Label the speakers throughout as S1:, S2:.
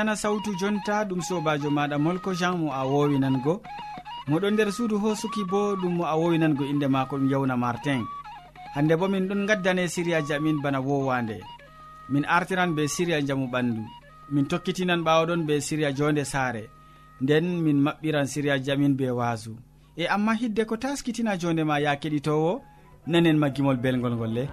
S1: nana sawtu jonta ɗum sobajo maɗa molko jean mo a wowinango moɗon nder suudu hosuki bo ɗum mo a wowinango inde mako ɗum yawna martin. Hande bo min ɗon gaddane siriyaji amin bana wowande. Min artiran be siriya jamu ɓandu. Min tokkitinan ɓawoɗon be siriya jonde saare. Nden min maɓɓiran siriyaji amin be wasu e amma hidde ko taskitina jonde ma ya keɗitowo nanen ma gimol belgol ngol le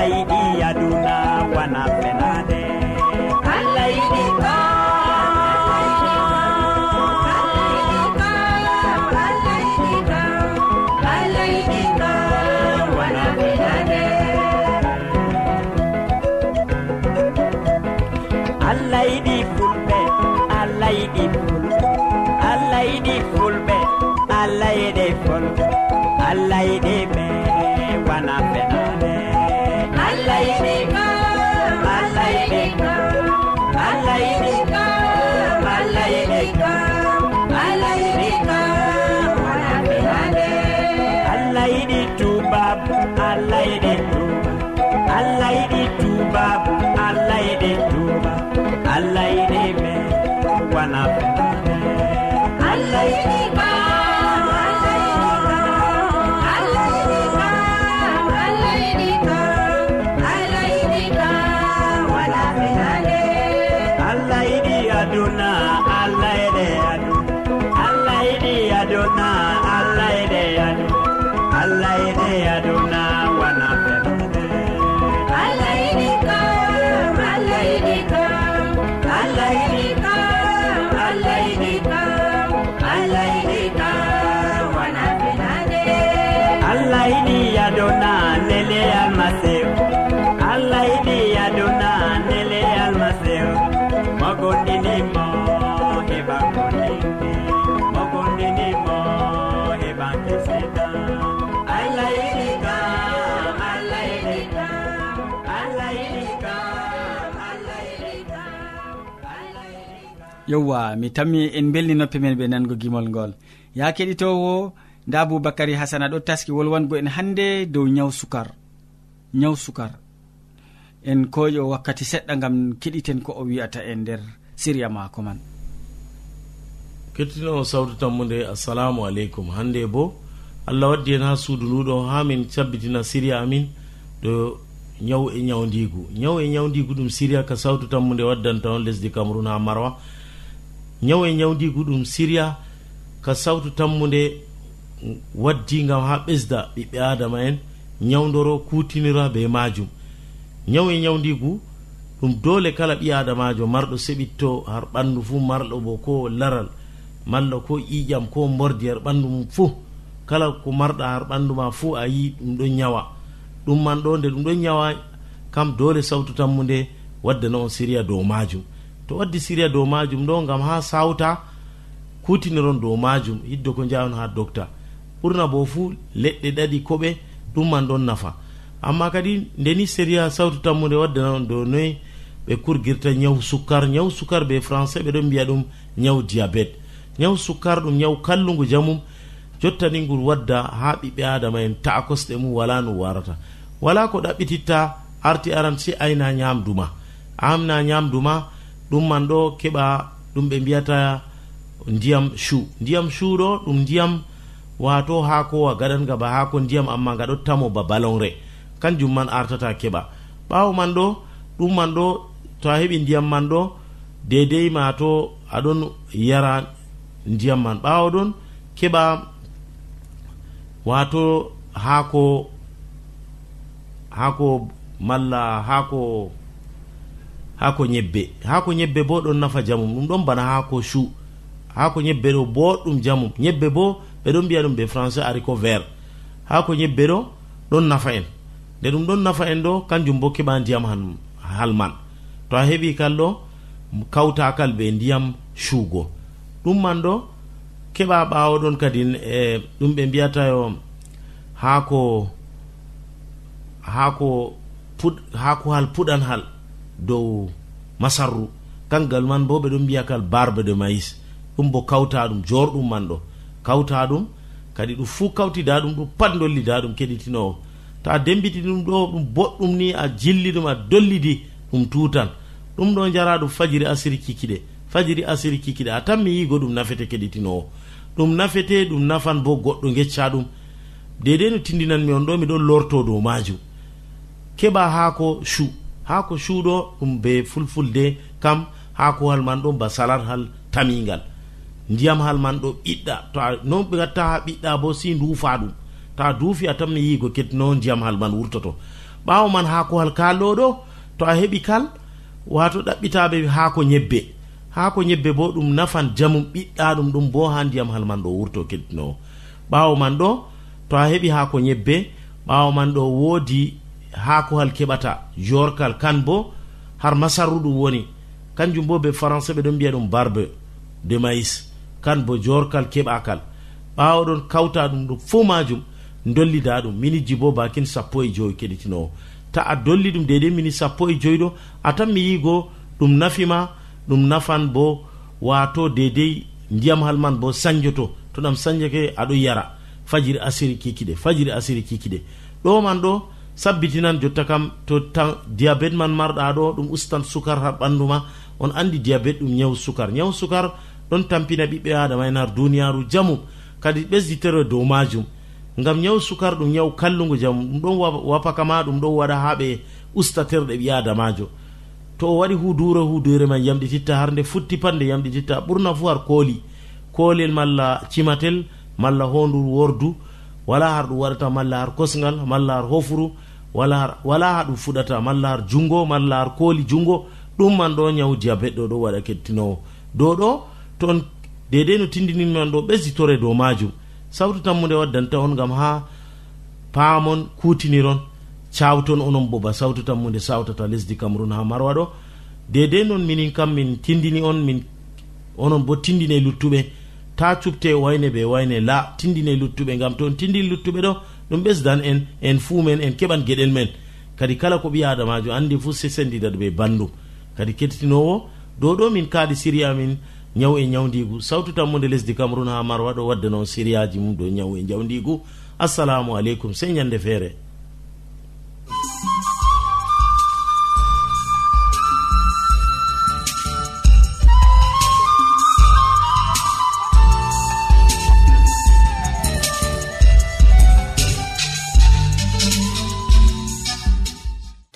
S2: nayiɗi allah yiɗi
S1: yewwa mi tammi en belni noppi men ɓe nango gimol ngol. Ya keɗitowo nda boubacary hasana ɗo taski wolwango en hande dow nyaw sukar. Nyaw sukar. En koƴo wakkati seɗɗa gam keɗiten ko o wi'ata e nder siriya mako man.
S3: Kettinowo sawtu tammude assalamu aleykum. Hande bo allah waddi hen ha suudu nduɗo ha min cabbitina siriya amin ɗo nyawu e nyawdigu nyawu e nyawdigu ɗum siriya ka sawtu tammude waddanta on lesdi cameron ha marwa. ñaw e ñawdigu ɗum siriya ka sawtu tammude waddi gam ha ɓesda ɓiɓɓe adama en ñawdoro kutinira be majum ñaw e ñawdigu ɗum dole kala ɓi adamajo marɗo seɓitto har ɓandu fuu marɗo bo ko laral malla ko ƴiƴam ko bordi har ɓandu mum fuu. Kala ko marɗa har ɓandu ma fuu a yi ɗum ɗon ñawa ɗum man ɗo nde ɗum ɗon ñawa kam dole sawtu tammu nde no on siriya dow majum to waddi siriya dow majum ɗo gam ha sawta kutiniron dow majum yiddo ko jawon ha docta ɓurna bo fuu leɗɗe ɗaɗi koɓe ɗum man ɗon nafa. Amma kadi ndeni sériya sawtu tammude waddanaon dow noyi ɓe kurgirta ñaw sukkar ñaw sukkar be français ɓeɗon mbiya ɗum ñaw diabete. Ñaw sukkar ɗum ñaw kallugu jamum jottani ngol wadda ha ɓiɓɓe adama en ta'a kosɗe mum wala no warata wala ko ɗaɓɓititta arti aran si ayna ñamduma amna ñamduma ɗum man ɗo keɓa ɗum ɓe mbiyata ndiyam chu ndiyam chu ɗo ɗum ndiyam wato haakowa gaɗanga ba haako ndiyam amma nga ɗo tamo ba balonre. Kanjum man artata keɓa. Ɓawo man ɗo ɗum man ɗo to a heɓi ndiyam man ɗo dedei ma to aɗon yara ndiyam man. Ɓawo ɗon keɓa wato haako haako malla haako haako ñebbe haako ñebbe bo ɗon nafa jamum ɗum ɗon bana haako chu haako ñebbe ɗo boɗɗum jamum ñebbe bo ɓeɗon mbiya ɗum ɓe français arico vert. Haako ñebbe ɗo ɗon nafa en. Nde ɗum ɗon nafa en ɗo kanjum bo keɓa ndiyam han halman to a heɓi kal ɗo kawtakal ɓe ndiyam chugo ɗum man ɗo keɓa ɓawo ɗon kadi e ɗum ɓe mbiyatayo haako haako puɗ haako hal puɗan hal dow masarru. Kangal man bo ɓeɗon mbiya kal barbe de maïs ɗum bo kawta ɗum jorɗum man ɗo. Kawta ɗum kadi ɗum fuu kawtida ɗum ɗum pat dollida ɗum keɗitinowo. To a dembiti ɗum ɗo ɗum boɗɗum ni a jilli ɗum a dollidi ɗum tutan. Ɗum ɗo jara ɗum fajiri asiri kikiɗe. Fajiri asiri kikiɗe a tan mi yigo ɗum nafete keɗitinowo. Ɗum nafete ɗum nafan bo goɗɗo gecca ɗum. Dedei no tindinanmi on ɗo miɗon lorto dow majum. Keɓa haako chu haa ko cuuɗo ɗum be fulfulde kam haa kuhal man ɗon ba salat hal tamigal ndiyam hal man ɗo ɓiɗɗa. To a noon ɓe gatta ha ɓiɗɗa bo si duufa ɗum. To a duufi a tamni yigo kettino ndiyam hal man wurtoto. Ɓawo man haako hal kalɗo ɗo to a heɓi kal wato ɗaɓɓitaɓe haako ñebbe. Haako ñebbe bo ɗum nafan jamum ɓiɗɗa ɗum ɗum bo ha ndiyam hal man ɗo wurto kettinowo ɓawo man ɗo to a heɓi haako ñebbe. Ɓawo man ɗo woodi haakuhal keɓata jorkal kan bo har masarru ɗum woni. Kanjum bo ɓe français ɓe ɗon mbiya ɗum barbe de maïs. Kan bo jorkal keɓakal. Ɓawaɗon kawta ɗum ɗum fo majum dollida ɗum. Miniji bo bakin sappo e joyi keɗitinowo. Ta a dolli ɗum dedei mini sappo e joyi ɗo a tan mi yigo ɗum nafima ɗum nafan bo wato dedei ndiyam hal man bo sañjoto to ɗam sañjake aɗo yara. Fajiri asiri kikiɗe fajiri asiri kikiɗe. Ɗo man ɗo sabbitinan jotta kam to tan diabete man marɗa ɗo ɗum ustan sukar ha ɓandu ma on andi diabete ɗum ñaw sukar. Ñaw sukar ɗon tampina ɓiɓɓe adama en har duniyaru jamu kadi ɓesditere dow majum. Ngam ñaw sukar ɗum ñaw kallugo jamu ɗum ɗon wapaka ma ɗum ɗon waɗa ha ɓe ustaterɗe ɓi adamajo. To o waɗi hudure hudure man yamɗititta har nde futti pat nde yamɗititta ɓurna fu har kooli. Koolel malla cimatel malla hondu wordu wala har ɗum waɗata malla har kosgal malla har hofuru wala wala ha ɗum fuɗata mallahar jungo mallahar kooli jungo ɗum man ɗo ñawu diabet ɗo ɗo waɗa kettinowo. Dow ɗo toon dedei no tindininman ɗo ɓesditore dow majum. Sawtu tammude waddanta on gam ha paamon kutiniron cawton onon boba sawtu tammude sawtata lesdi cameron ha marwa ɗo. Dedei noon minin kam min tindini on min onon bo tindine luttuɓe. Ta cupte wayne ɓe wayne la tindine luttuɓe gam toon tindini luttuɓe ɗo ɗum ɓesdan en en fuumen en keɓan gueɗel men. Kadi kala ko ɓi adamajo andi fof se ɗo ɓe bandum kadi kettinowo dow ɗo min kaali siriya min ñaw e ñawdigu sawtu tammude lesdi cameron ha marwa ɗo wadde noon siriyaji mum dow ñaw e jawdigu assalamu aleykum sey ñande feere.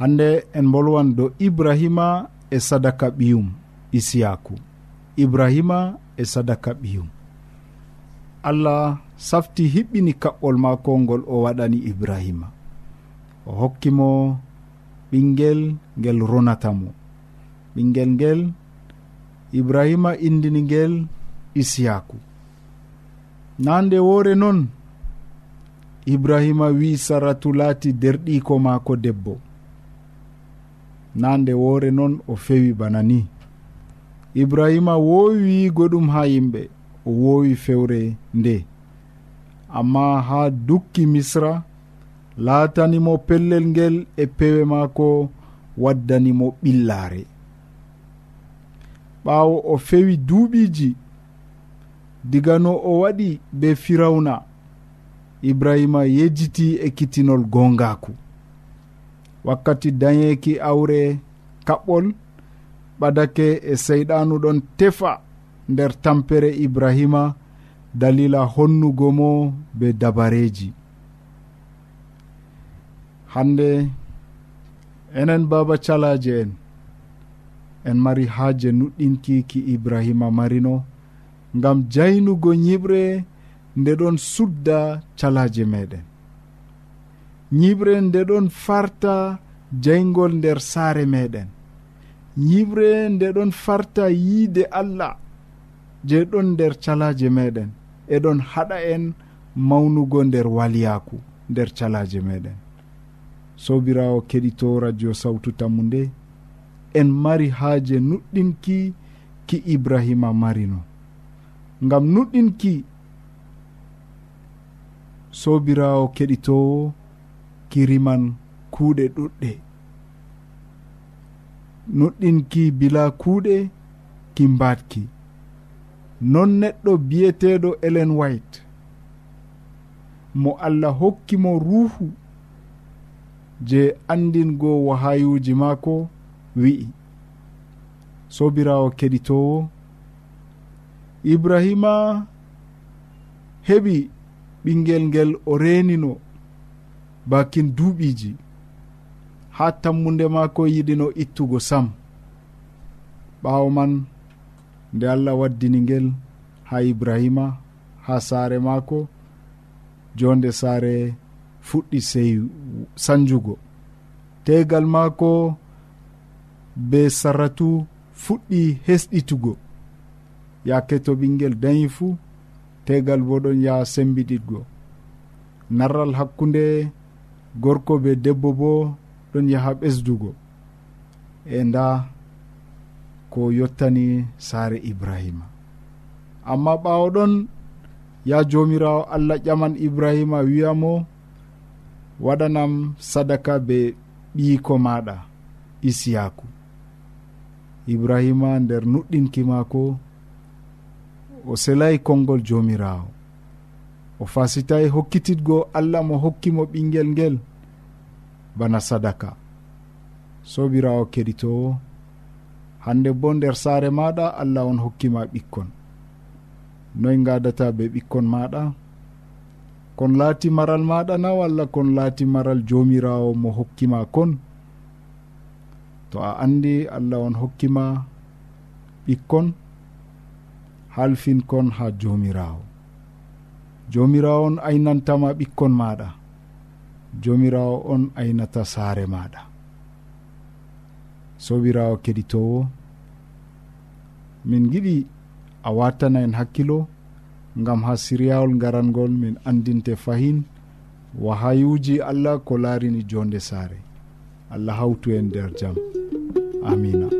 S4: hande en bolwan dow ibrahima e sadaka ɓiyum isiyaku. Ibrahima e sadaka ɓiyum. Allah safti hiɓɓini kaɓɓol maako ngol o waɗani ibrahima. O hokkimo ɓinguel ngel ronatamo ɓinguel ngel ibrahima indini ngel isiyaku. Nande woore noon ibrahima wi saratu laati derɗiko maako debbo. na nde woore noon o fewi bana ni. Ibrahima woowi wiigo ɗum ha yimɓe o woowi fewre nde. Amma ha dukki misra laatanimo pellel ngel e pewe maako waddanimo ɓillaare. Ɓaawo o fewi duuɓiiji diga no o waɗi be firawna ibrahima yejjiti e kitinol gongaku wakkati dañeeki awre kaɓɓol ɓadake e seyɗanu ɗon tefa nder tampere ibrahima dalila honnugo mo be dabareji hande enen baba calaje en en mari haaje nuɗɗinkiki ibrahima marino ngam jaynugo ñiɓre nde ɗon sudda calaje meɗen ñiɓre nde ɗon farta jaygol nder saare meɗen. Ñiɓre nde ɗon farta yiide allah je ɗon nder calaje meɗen. Eɗon haɗa en mawnugo nder waliyaku nder calaje meɗen. Sobirawo keɗito radio sawtu tammu nde en mari haaje nuɗɗinki ki ibrahima marino. Ngam nuɗɗinki sobirawo keɗitowo kiriman kuuɗe ɗuɗɗe. Nuɗɗinki bila kuuɗe ki mbatki non neɗɗo biyeteɗo elen white. Mo allah hokkimo ruuhu je andingo wahayuji maako wi'i. Sobirawo keɗitowo ibrahima heɓi ɓingel ngel o renino bakin duuɓiji ha tammude mako yiɗino ittugo sam. Ɓawo man nde allah waddini ngel ha ibrahima ha saare mako jonde saare fuɗɗi sey sanjugo. Tegal mako be sarratu fuɗɗi hesɗitugo. Yake to ɓinguel dañi fuu tegal bo ɗon yaha sembiɗitgo. Narral hakkunde gorko be debbo bo ɗon yaha ɓesdugo. E nda ko yottani saare ibrahima. Amma ɓawo ɗon ya jomirawo allah ƴaman ibrahima wiyamo waɗanam sadaka be ɓiyiko maɗa isiyaku. Ibrahima nder nuɗɗinki mako o selayi konngol jomirawo. o fasitay hokkititgo allah mo hokkimo ɓinguel ngel. Bana sadaka. Sobirawo keɗitowo. Hande bo nder saare maɗa allah on hokkima ɓikkon. Noy gadata be ɓikkon maɗa? Kon laati maral maɗa na walla kon laati maral jomirawo mo hokkima kon? To a andi allah on hokkima ɓikkon halfin kon ha jomirawo jomirawo on aynantama ɓikkon maɗa. Jomirawo on aynata saare maɗa. Sobirawo keɗitowo. Min giɗi a wattana en hakkilo gam ha siryawol garangol min andinte fahin wahayuji allah ko laarini jonde saare. Allah hawtu en nder jaam amina.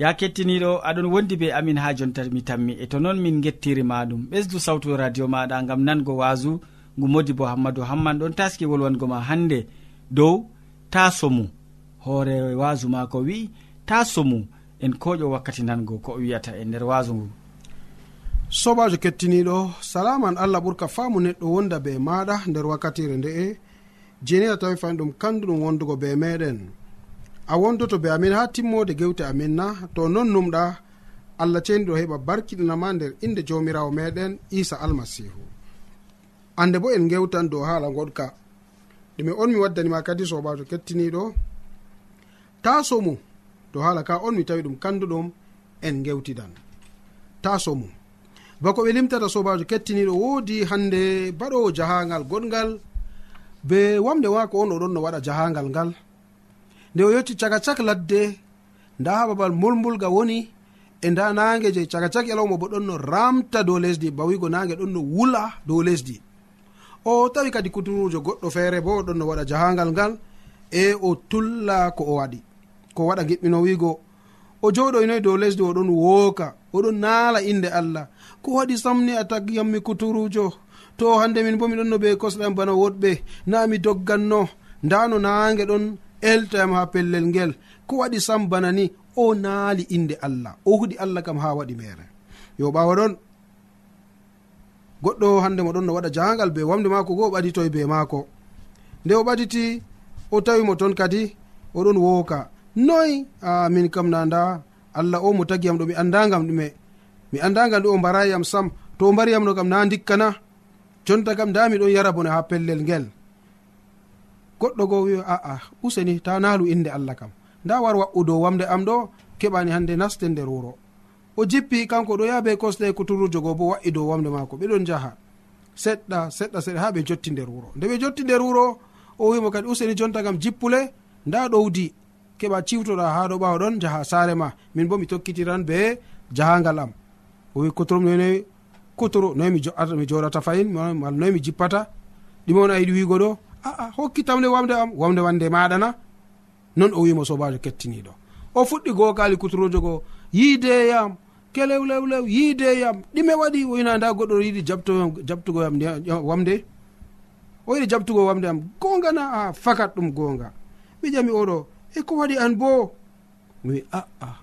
S1: ya kettiniɗo aɗon wondi be amin ha jonta mi tammi. E to noon min gettirima ɗum ɓesdu sawtu radio maɗa gam nango wasu ngu modi bo hammadou hamman ɗon taski wolwango ma hande. Dow ta somu. Hoore wasu mako wi'i ta somu. En koƴo wakkati nango ko wiyata e nder wasu ngu.
S5: Sobajo kettiniɗo salaman allah ɓurka faamu neɗɗo wonda be maɗa nder wakkatire nde'e jeni a tawi fani ɗum kanduɗum wondugo be meɗen. a wondoto be amin ha timmode gewte amin na to non numɗa allah ceniɗo heɓa barkiɗinama nder inde jawmirawo meɗen isa almasihu. Ande bo en gewtan dow haala goɗka. Ɗume on mi waddanima kadi sobajo kettiniɗo. Taso mum dow haala ka on mi tawi ɗum kanduɗum en gewtidan. Taso mum bako ɓe limtata sobajo kettiniɗo woodi hande baɗowo jahangal goɗgal be wamde wako on oɗon no waɗa jahangal ngal. nde o yecci caga cak ladde nda ha babal mulmulga woni e nda nange je caga cak yalawma e bo ɗon no ramta dow lesdi bawigo nange ɗon no wula dow lesdi. O tawi kadi kuturujo goɗɗo feere bo ɗon no waɗa jahangal ngal e o tulla ko o waɗi. Ko waɗa giɓɓino wigo o joɗoynoy dow lesdi oɗon wooka oɗon naala inde allah. Ko waɗi samni a tagyammi kuturujo to hande min bo miɗon no ɓe kosɗam bana woɗɓe na mi dogganno. Nda no naange ɗon eltoyam ha pellel ngel. Ko waɗi sam bana ni o naali inde allah. O huɗi allah kam ha waɗi mere. Yo ɓawa ɗon goɗɗo hande mo ɗon no waɗa jahangal be wamde maako go o ɓaditoye be maako. Nde o ɓaditi o tawimo toon kadi oɗon wooka. Noy a min kam nanda allah o mo tagiyam ɗo mi andagam ɗume. Mi andagam ɗu o mbarayiyam sam. To o mbariyam no kam na dikkana jonta kam nda miɗon yara bone ha pellel ngel. goɗɗo go wi aa useni ta naalu inde allah kam. Nda war waɓɓu dow wamde am ɗo keɓani hande naste nder wuro o jippi kanko ɗo yaha be kosɗe kuturujo go bo wa'i dow wamde maako ɓeɗon jaha seɗɗa seɗɗa seɗɗa ha ɓe jotti nder wuro nde ɓe jotti nder wuro o wimo kadi useni jonta kam jippule nda ɗowdi keɓa ciwtoɗa ha ɗo ɓawa ɗon jaha saare ma. Min bo mi tokkitiran be jahangal am. O wi kuturum noyi kuturu noy mi joɗata fayin mal noy mi jippata. Ɗimon ayiɗi wigo ɗo aa hokkitamle wamde am wamde wande maɗana non o wimo sobajo kettiniɗo. O fuɗɗi gokali kuturojo go yiideyam kelewlewlew yiideyam ɗime waɗi woyna nda goɗɗo yiɗi jabtugo yam wamde. O yiɗi jabtugo wamde am gonga na a fakat ɗum gonga. Wijami oɗo e ko waɗi an bo? Mi wi aa.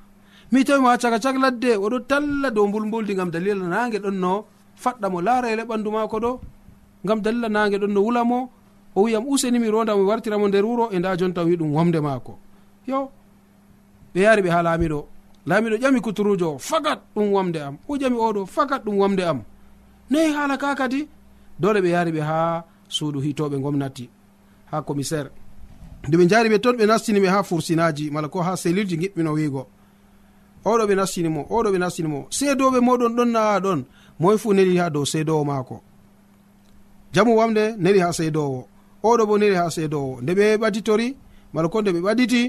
S5: Mi tawimo ha caka cak ladde oɗo talla dow mbulmbuldi gam dalila nage ɗon no faɗɗa mo laara ele ɓandu mako ɗo gam dalila nage ɗon no wulamo o wiyam useni mi ronda mi wartiramo nder wuro e nda jonta wi ɗum wamde maako. Yo ɓe yari ɓe ha laamiɗo. Laamiɗo ƴami kuturujo o fakat ɗum wamde am. O ƴami oɗo fakat ɗum wamde am. Nayi haala ka kadi? Dole ɓe yari ɓe ha suudu hitoɓe gomnati ha commissaire. Nde ɓe jari ɓe ton ɓe nastinimi ha fursinaji mala ko ha selilji giɓɓino wiigo. Oɗo ɓe nastinimo oɗo ɓe nastinimo seedoɓe moɗon ɗon naa ɗon. Moye fu neli ha dow seedowo maako. Jamu wamde neli ha seedowo. oɗo bo boniri ha seedowo nde ɓe ɓaditori mala ko nde ɓe ɓaditi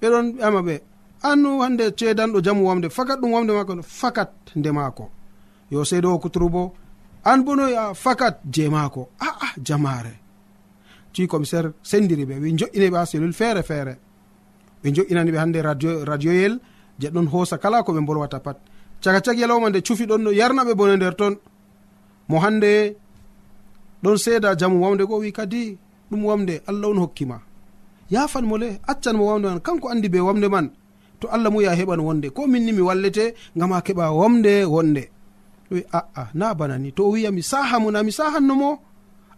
S5: ɓeɗon ɓiyama ɓe annu hande ceedanɗo jamu wamde fakat ɗum wamde mako fakat nde maako. Yo seedowo kuturu bo an bo a fakat je maako. Aa jamare tui commissaire sendiri ɓe ɓe joƴƴiniɓe ha cellule feere feere. Ɓe jo'inani ɓe hande radio radioyel je ɗon hoosa kala ko ɓe bolwata pat. Caga cag yalawma nde cufi ɗon no yarna bone nder ton. Mo hande ɗon seeda jamu wamde go wi kadi ɗum wamde allah on hokkima yafan mo le accan mo wamde man kanko andi be wamde man to allah mu ya heɓan wonde. Ko minni mi wallete gam ha keɓa wamde wonde. Wi aa na bana ni to o wiyami sahamo na mi sahannomo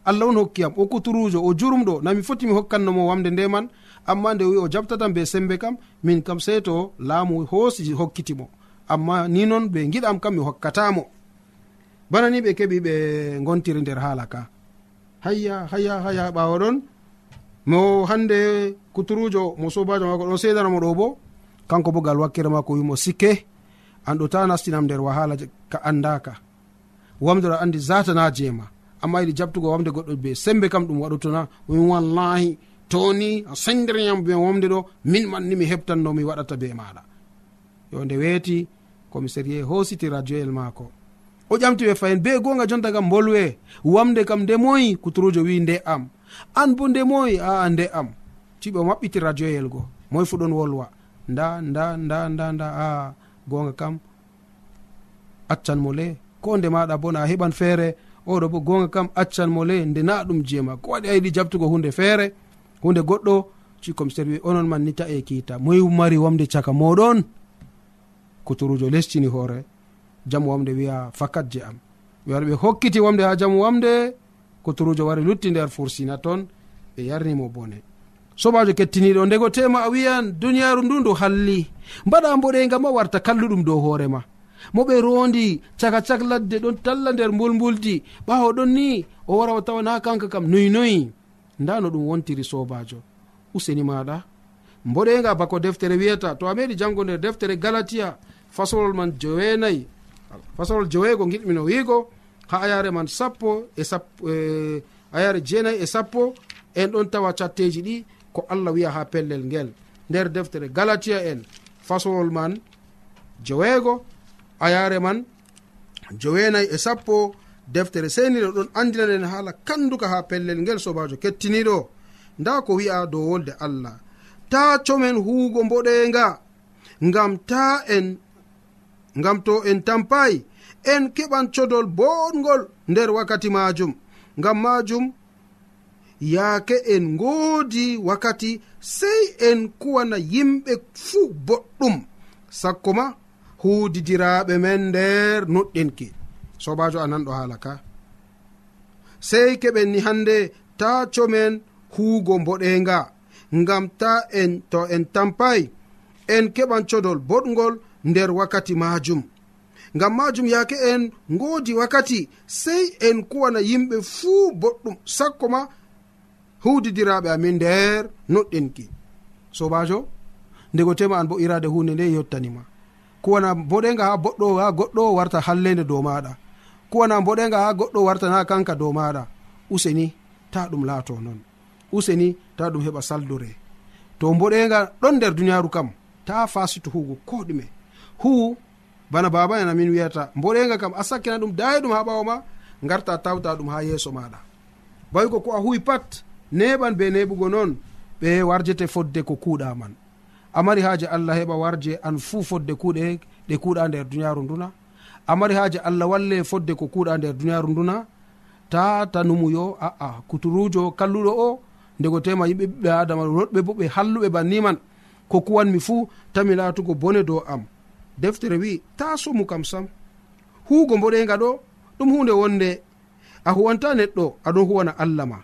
S5: allah on hokkiyam o kuturujo o jurumɗo na mi foti mi hokkannomo wamde nde man. Amma nde wi o jaɓtatam be sembe kam min kam sey to laamu hoosi hokkitimo amma ni noon ɓe giɗam kam mi hokkatamo bana ni ɓe keɓi ɓe gontiri nder haala ka. hayya hayya hayya ɓawa ɗon. Mo hande kuturujo mo sobajo mako ɗon sedanamo ɗo bo. Kanko bo gal wakkere mako wimo sikke. An ɗo ta nastinam nder wahala ka andaka. Wamde ɗo andi zatana jeema amma yiɗi jabtugo wamde goɗɗo be sembe kam ɗum waɗotona min wallahi toni a sendiriyam be wamde ɗo min manni mi heɓtanno mi waɗata be maɗa. Yo nde weeti commissarie série hositi radio el maako o ƴamti ɓe fayin. Be gonga jonta kam bolwe. Wamde kam nde moyi kuturujo wi nde am. An bo nde moyi aa nde am. Ciɓe o maɓɓiti radio yelgo moy fu ɗon wolwa. Nda nda nda nda nda a gonga kam accan mo le. Ko nde maɗa bo na a heɓan feere oɗo bo gonga kam accan mo le nde na ɗum jeema ko waɗi a yiɗi jabtugo hunde feere hunde goɗɗo cikomster wi onon man ni ta e kiita. Moy mari wamde caka moɗon kuturujo lescini hoore jamu wamde wiya fakat je am. Ɓe wari ɓe hokkiti wamde ha jamu wamde kotorujo wari lutti nder fursina toon ɓe yarnimo bone. Sobajo kettiniɗo ndego tema a wiyan duniyaru ndu ndu halli. Mbaɗa mboɗenga ma warta kalluɗum dow hoorema mo ɓe rondi caka cak ladde ɗon talla nder mbulmbuldi ɓawo ɗon ni o wara o tawan ha kanka kam noyi noyi. Nda no ɗum wontiri sobajo. Useni maɗa. Mboɗenga bako deftere wiyata to a meɗi jango nder deftere galatiya fasolol man jowenayi. fasolol joweego giɗmino wiigo ha ayare man sappo e sappo e, ayare jeenayi e sappo en ɗon tawa catteji ɗi ko allah wiya ha pellel ngel. Nder deftere galatiya en fasolol man joweego ayare man joweenayi e sappo deftere seniɗo ɗon andinanen haala kanduka ha pellel ngel sobajo kettiniɗo nda ko wi'a dow wolde allah. Ta comen huugo mboɗenga ngam ta en ngam to en tampayi en keɓan codol boɗgol nder wakkati majum. Ngam majum yaake en ngoodi wakkati sey en kuwana yimɓe fuu boɗɗum. Sakko ma huudidiraaɓe men nder nuɗɗinki sobajo a nanɗo haala ka. Sey keɓen ni hannde ta comen huugo mboɗenga. Ngam ta en to en tampayi en keɓan codol boɗgol nder wakkati majum ngam majum yaake en ngoodi wakkati sey en kuwana yimɓe fuu boɗɗum sakko ma huudidiraɓe amin nder noɗɗinki sobajo ndego tema an bo irade hunde nde yettanima kuwana boɗega ha boɗɗo ha goɗɗo warta hallede dow maɗa kuwana boɗega ha goɗɗo wartana kanka dow maɗa useni ta ɗum laato noon useni ta ɗum heɓa saldure to boɗega ɗon nder duniyaru kam ta fasituhugo ko ɗume. hu bana baba en amin wiyata mboɗenga kam a sakkina ɗum daye ɗum ha ɓawo ma garta tawta ɗum ha yeeso maɗa. Bawi ko ko a huwi pat neɓan be neɓugo noon ɓe warjete fodde ko kuuɗa man. Amari haaji allah heɓa warje an fuu fodde kuuɗe ɗe kuuɗa nder duniyaru nduna. Amari haaji allah walle fodde ko kuuɗa nder duniyaru nduna. Ta tanumuyo aa kuturujo kalluɗo o ndego tema yimɓe ɓiɓɓe adama roɗɓe bo ɓe halluɓe banniman ko kuwanmi fuu tami laatugo bone dow am. deftere wi ta somu kam sam. Huugo mboɗenga ɗo ɗum hunde wonde a huwanta neɗɗo aɗon huwana allah ma.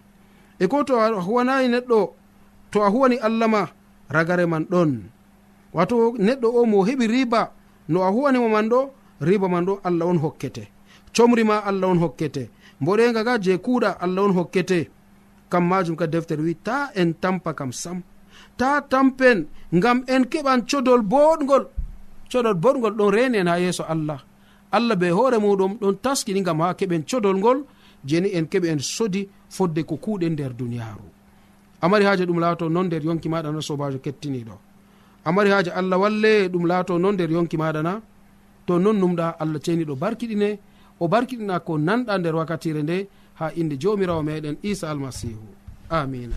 S5: E ko to a huwanayi neɗɗo to a huwani allah ma ragare man ɗon. Wato neɗɗo o mo heɓi riba no a huwanimo man ɗo riba man ɗo allah on hokkete. Comri ma allah on hokkete. Mboɗenga ga je kuuɗa allah on hokkete. Kam majum ka deftere wi ta en tampa kam sam. Ta tampen ngam en keɓan codol boɗgol. codol boɗgol ɗon reni en ha yeeso allah. Allah be hoore muɗum ɗon taskini gam ha keɓen codol ngol jeni en keɓe en sodi fodde ko kuuɗen nder duniyaru amari haaji ɗum laato non nder yonki maɗa na sobajo kettiniɗo amari haaji allah walle ɗum laato non nder yonki maɗa na to non numɗa allah ceniɗo barkiɗine o barkiɗina ko nanɗa nder wakkatire nde ha inde jomirawo meɗen isa almasihu amina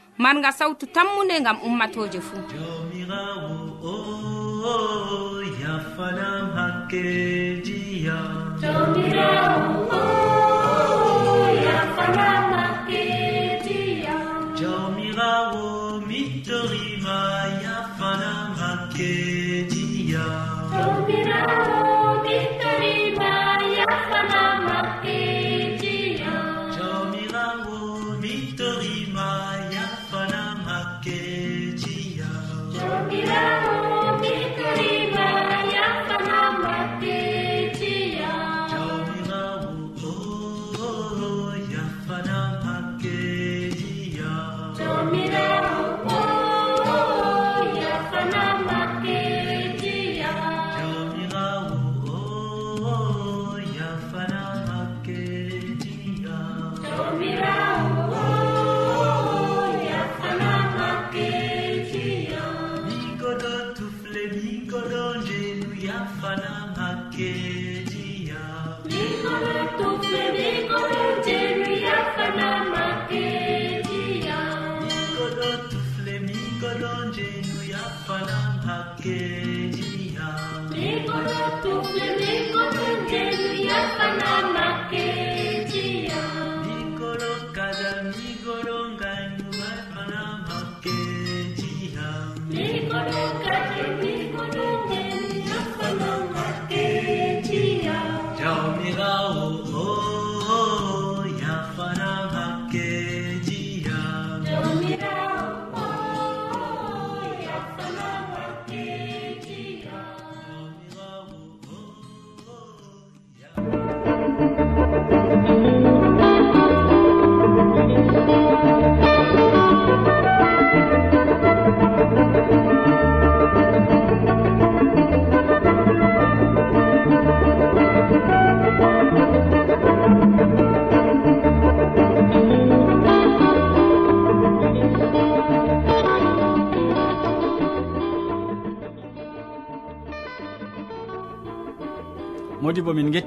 S6: marga sawtu tammunde gam ummatoje fuu.
S7: Yafanam hakkeji yam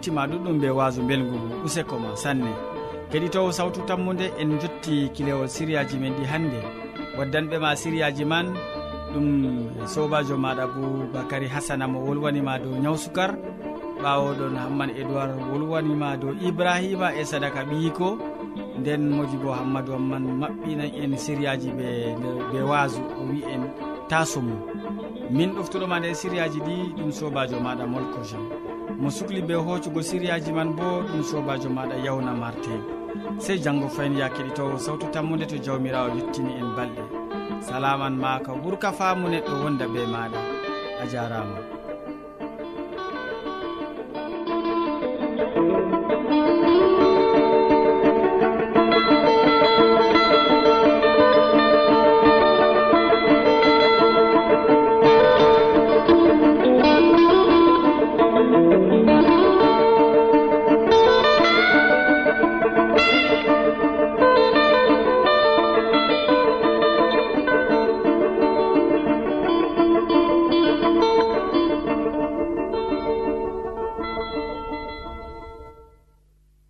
S7: gettima ɗuɗɗum be waso belgu useko ma sanne. Keɗitowo sawtu tammude en jotti kilewol siriyaji men ɗi hannde. Waddanɓe ma siriyaji man ɗum sobajo maɗa boubacary hasana mo wolwanima dow ñaw ɓawoɗon hamman édoird wolwanima dow ibrahima e sadaka ɓiyiko nden moji bo hammadou hamman maɓɓinan en sériyaji ɓe ɓe waso o wi en taso mum min ɗoftuɗoma nden sériyaji ɗi ɗum sobajo maɗa molko jean. mo sukli be hoccugo siriyaji man bo ɗum sobajo maɗa yawna marte sey janggo fayin ya keɗitowo sawtu tammude to jawmirawo yettini en balɗe. Salaman ma ka ɓuurka faamu neɗɗo wonda be maɗa. A jarama.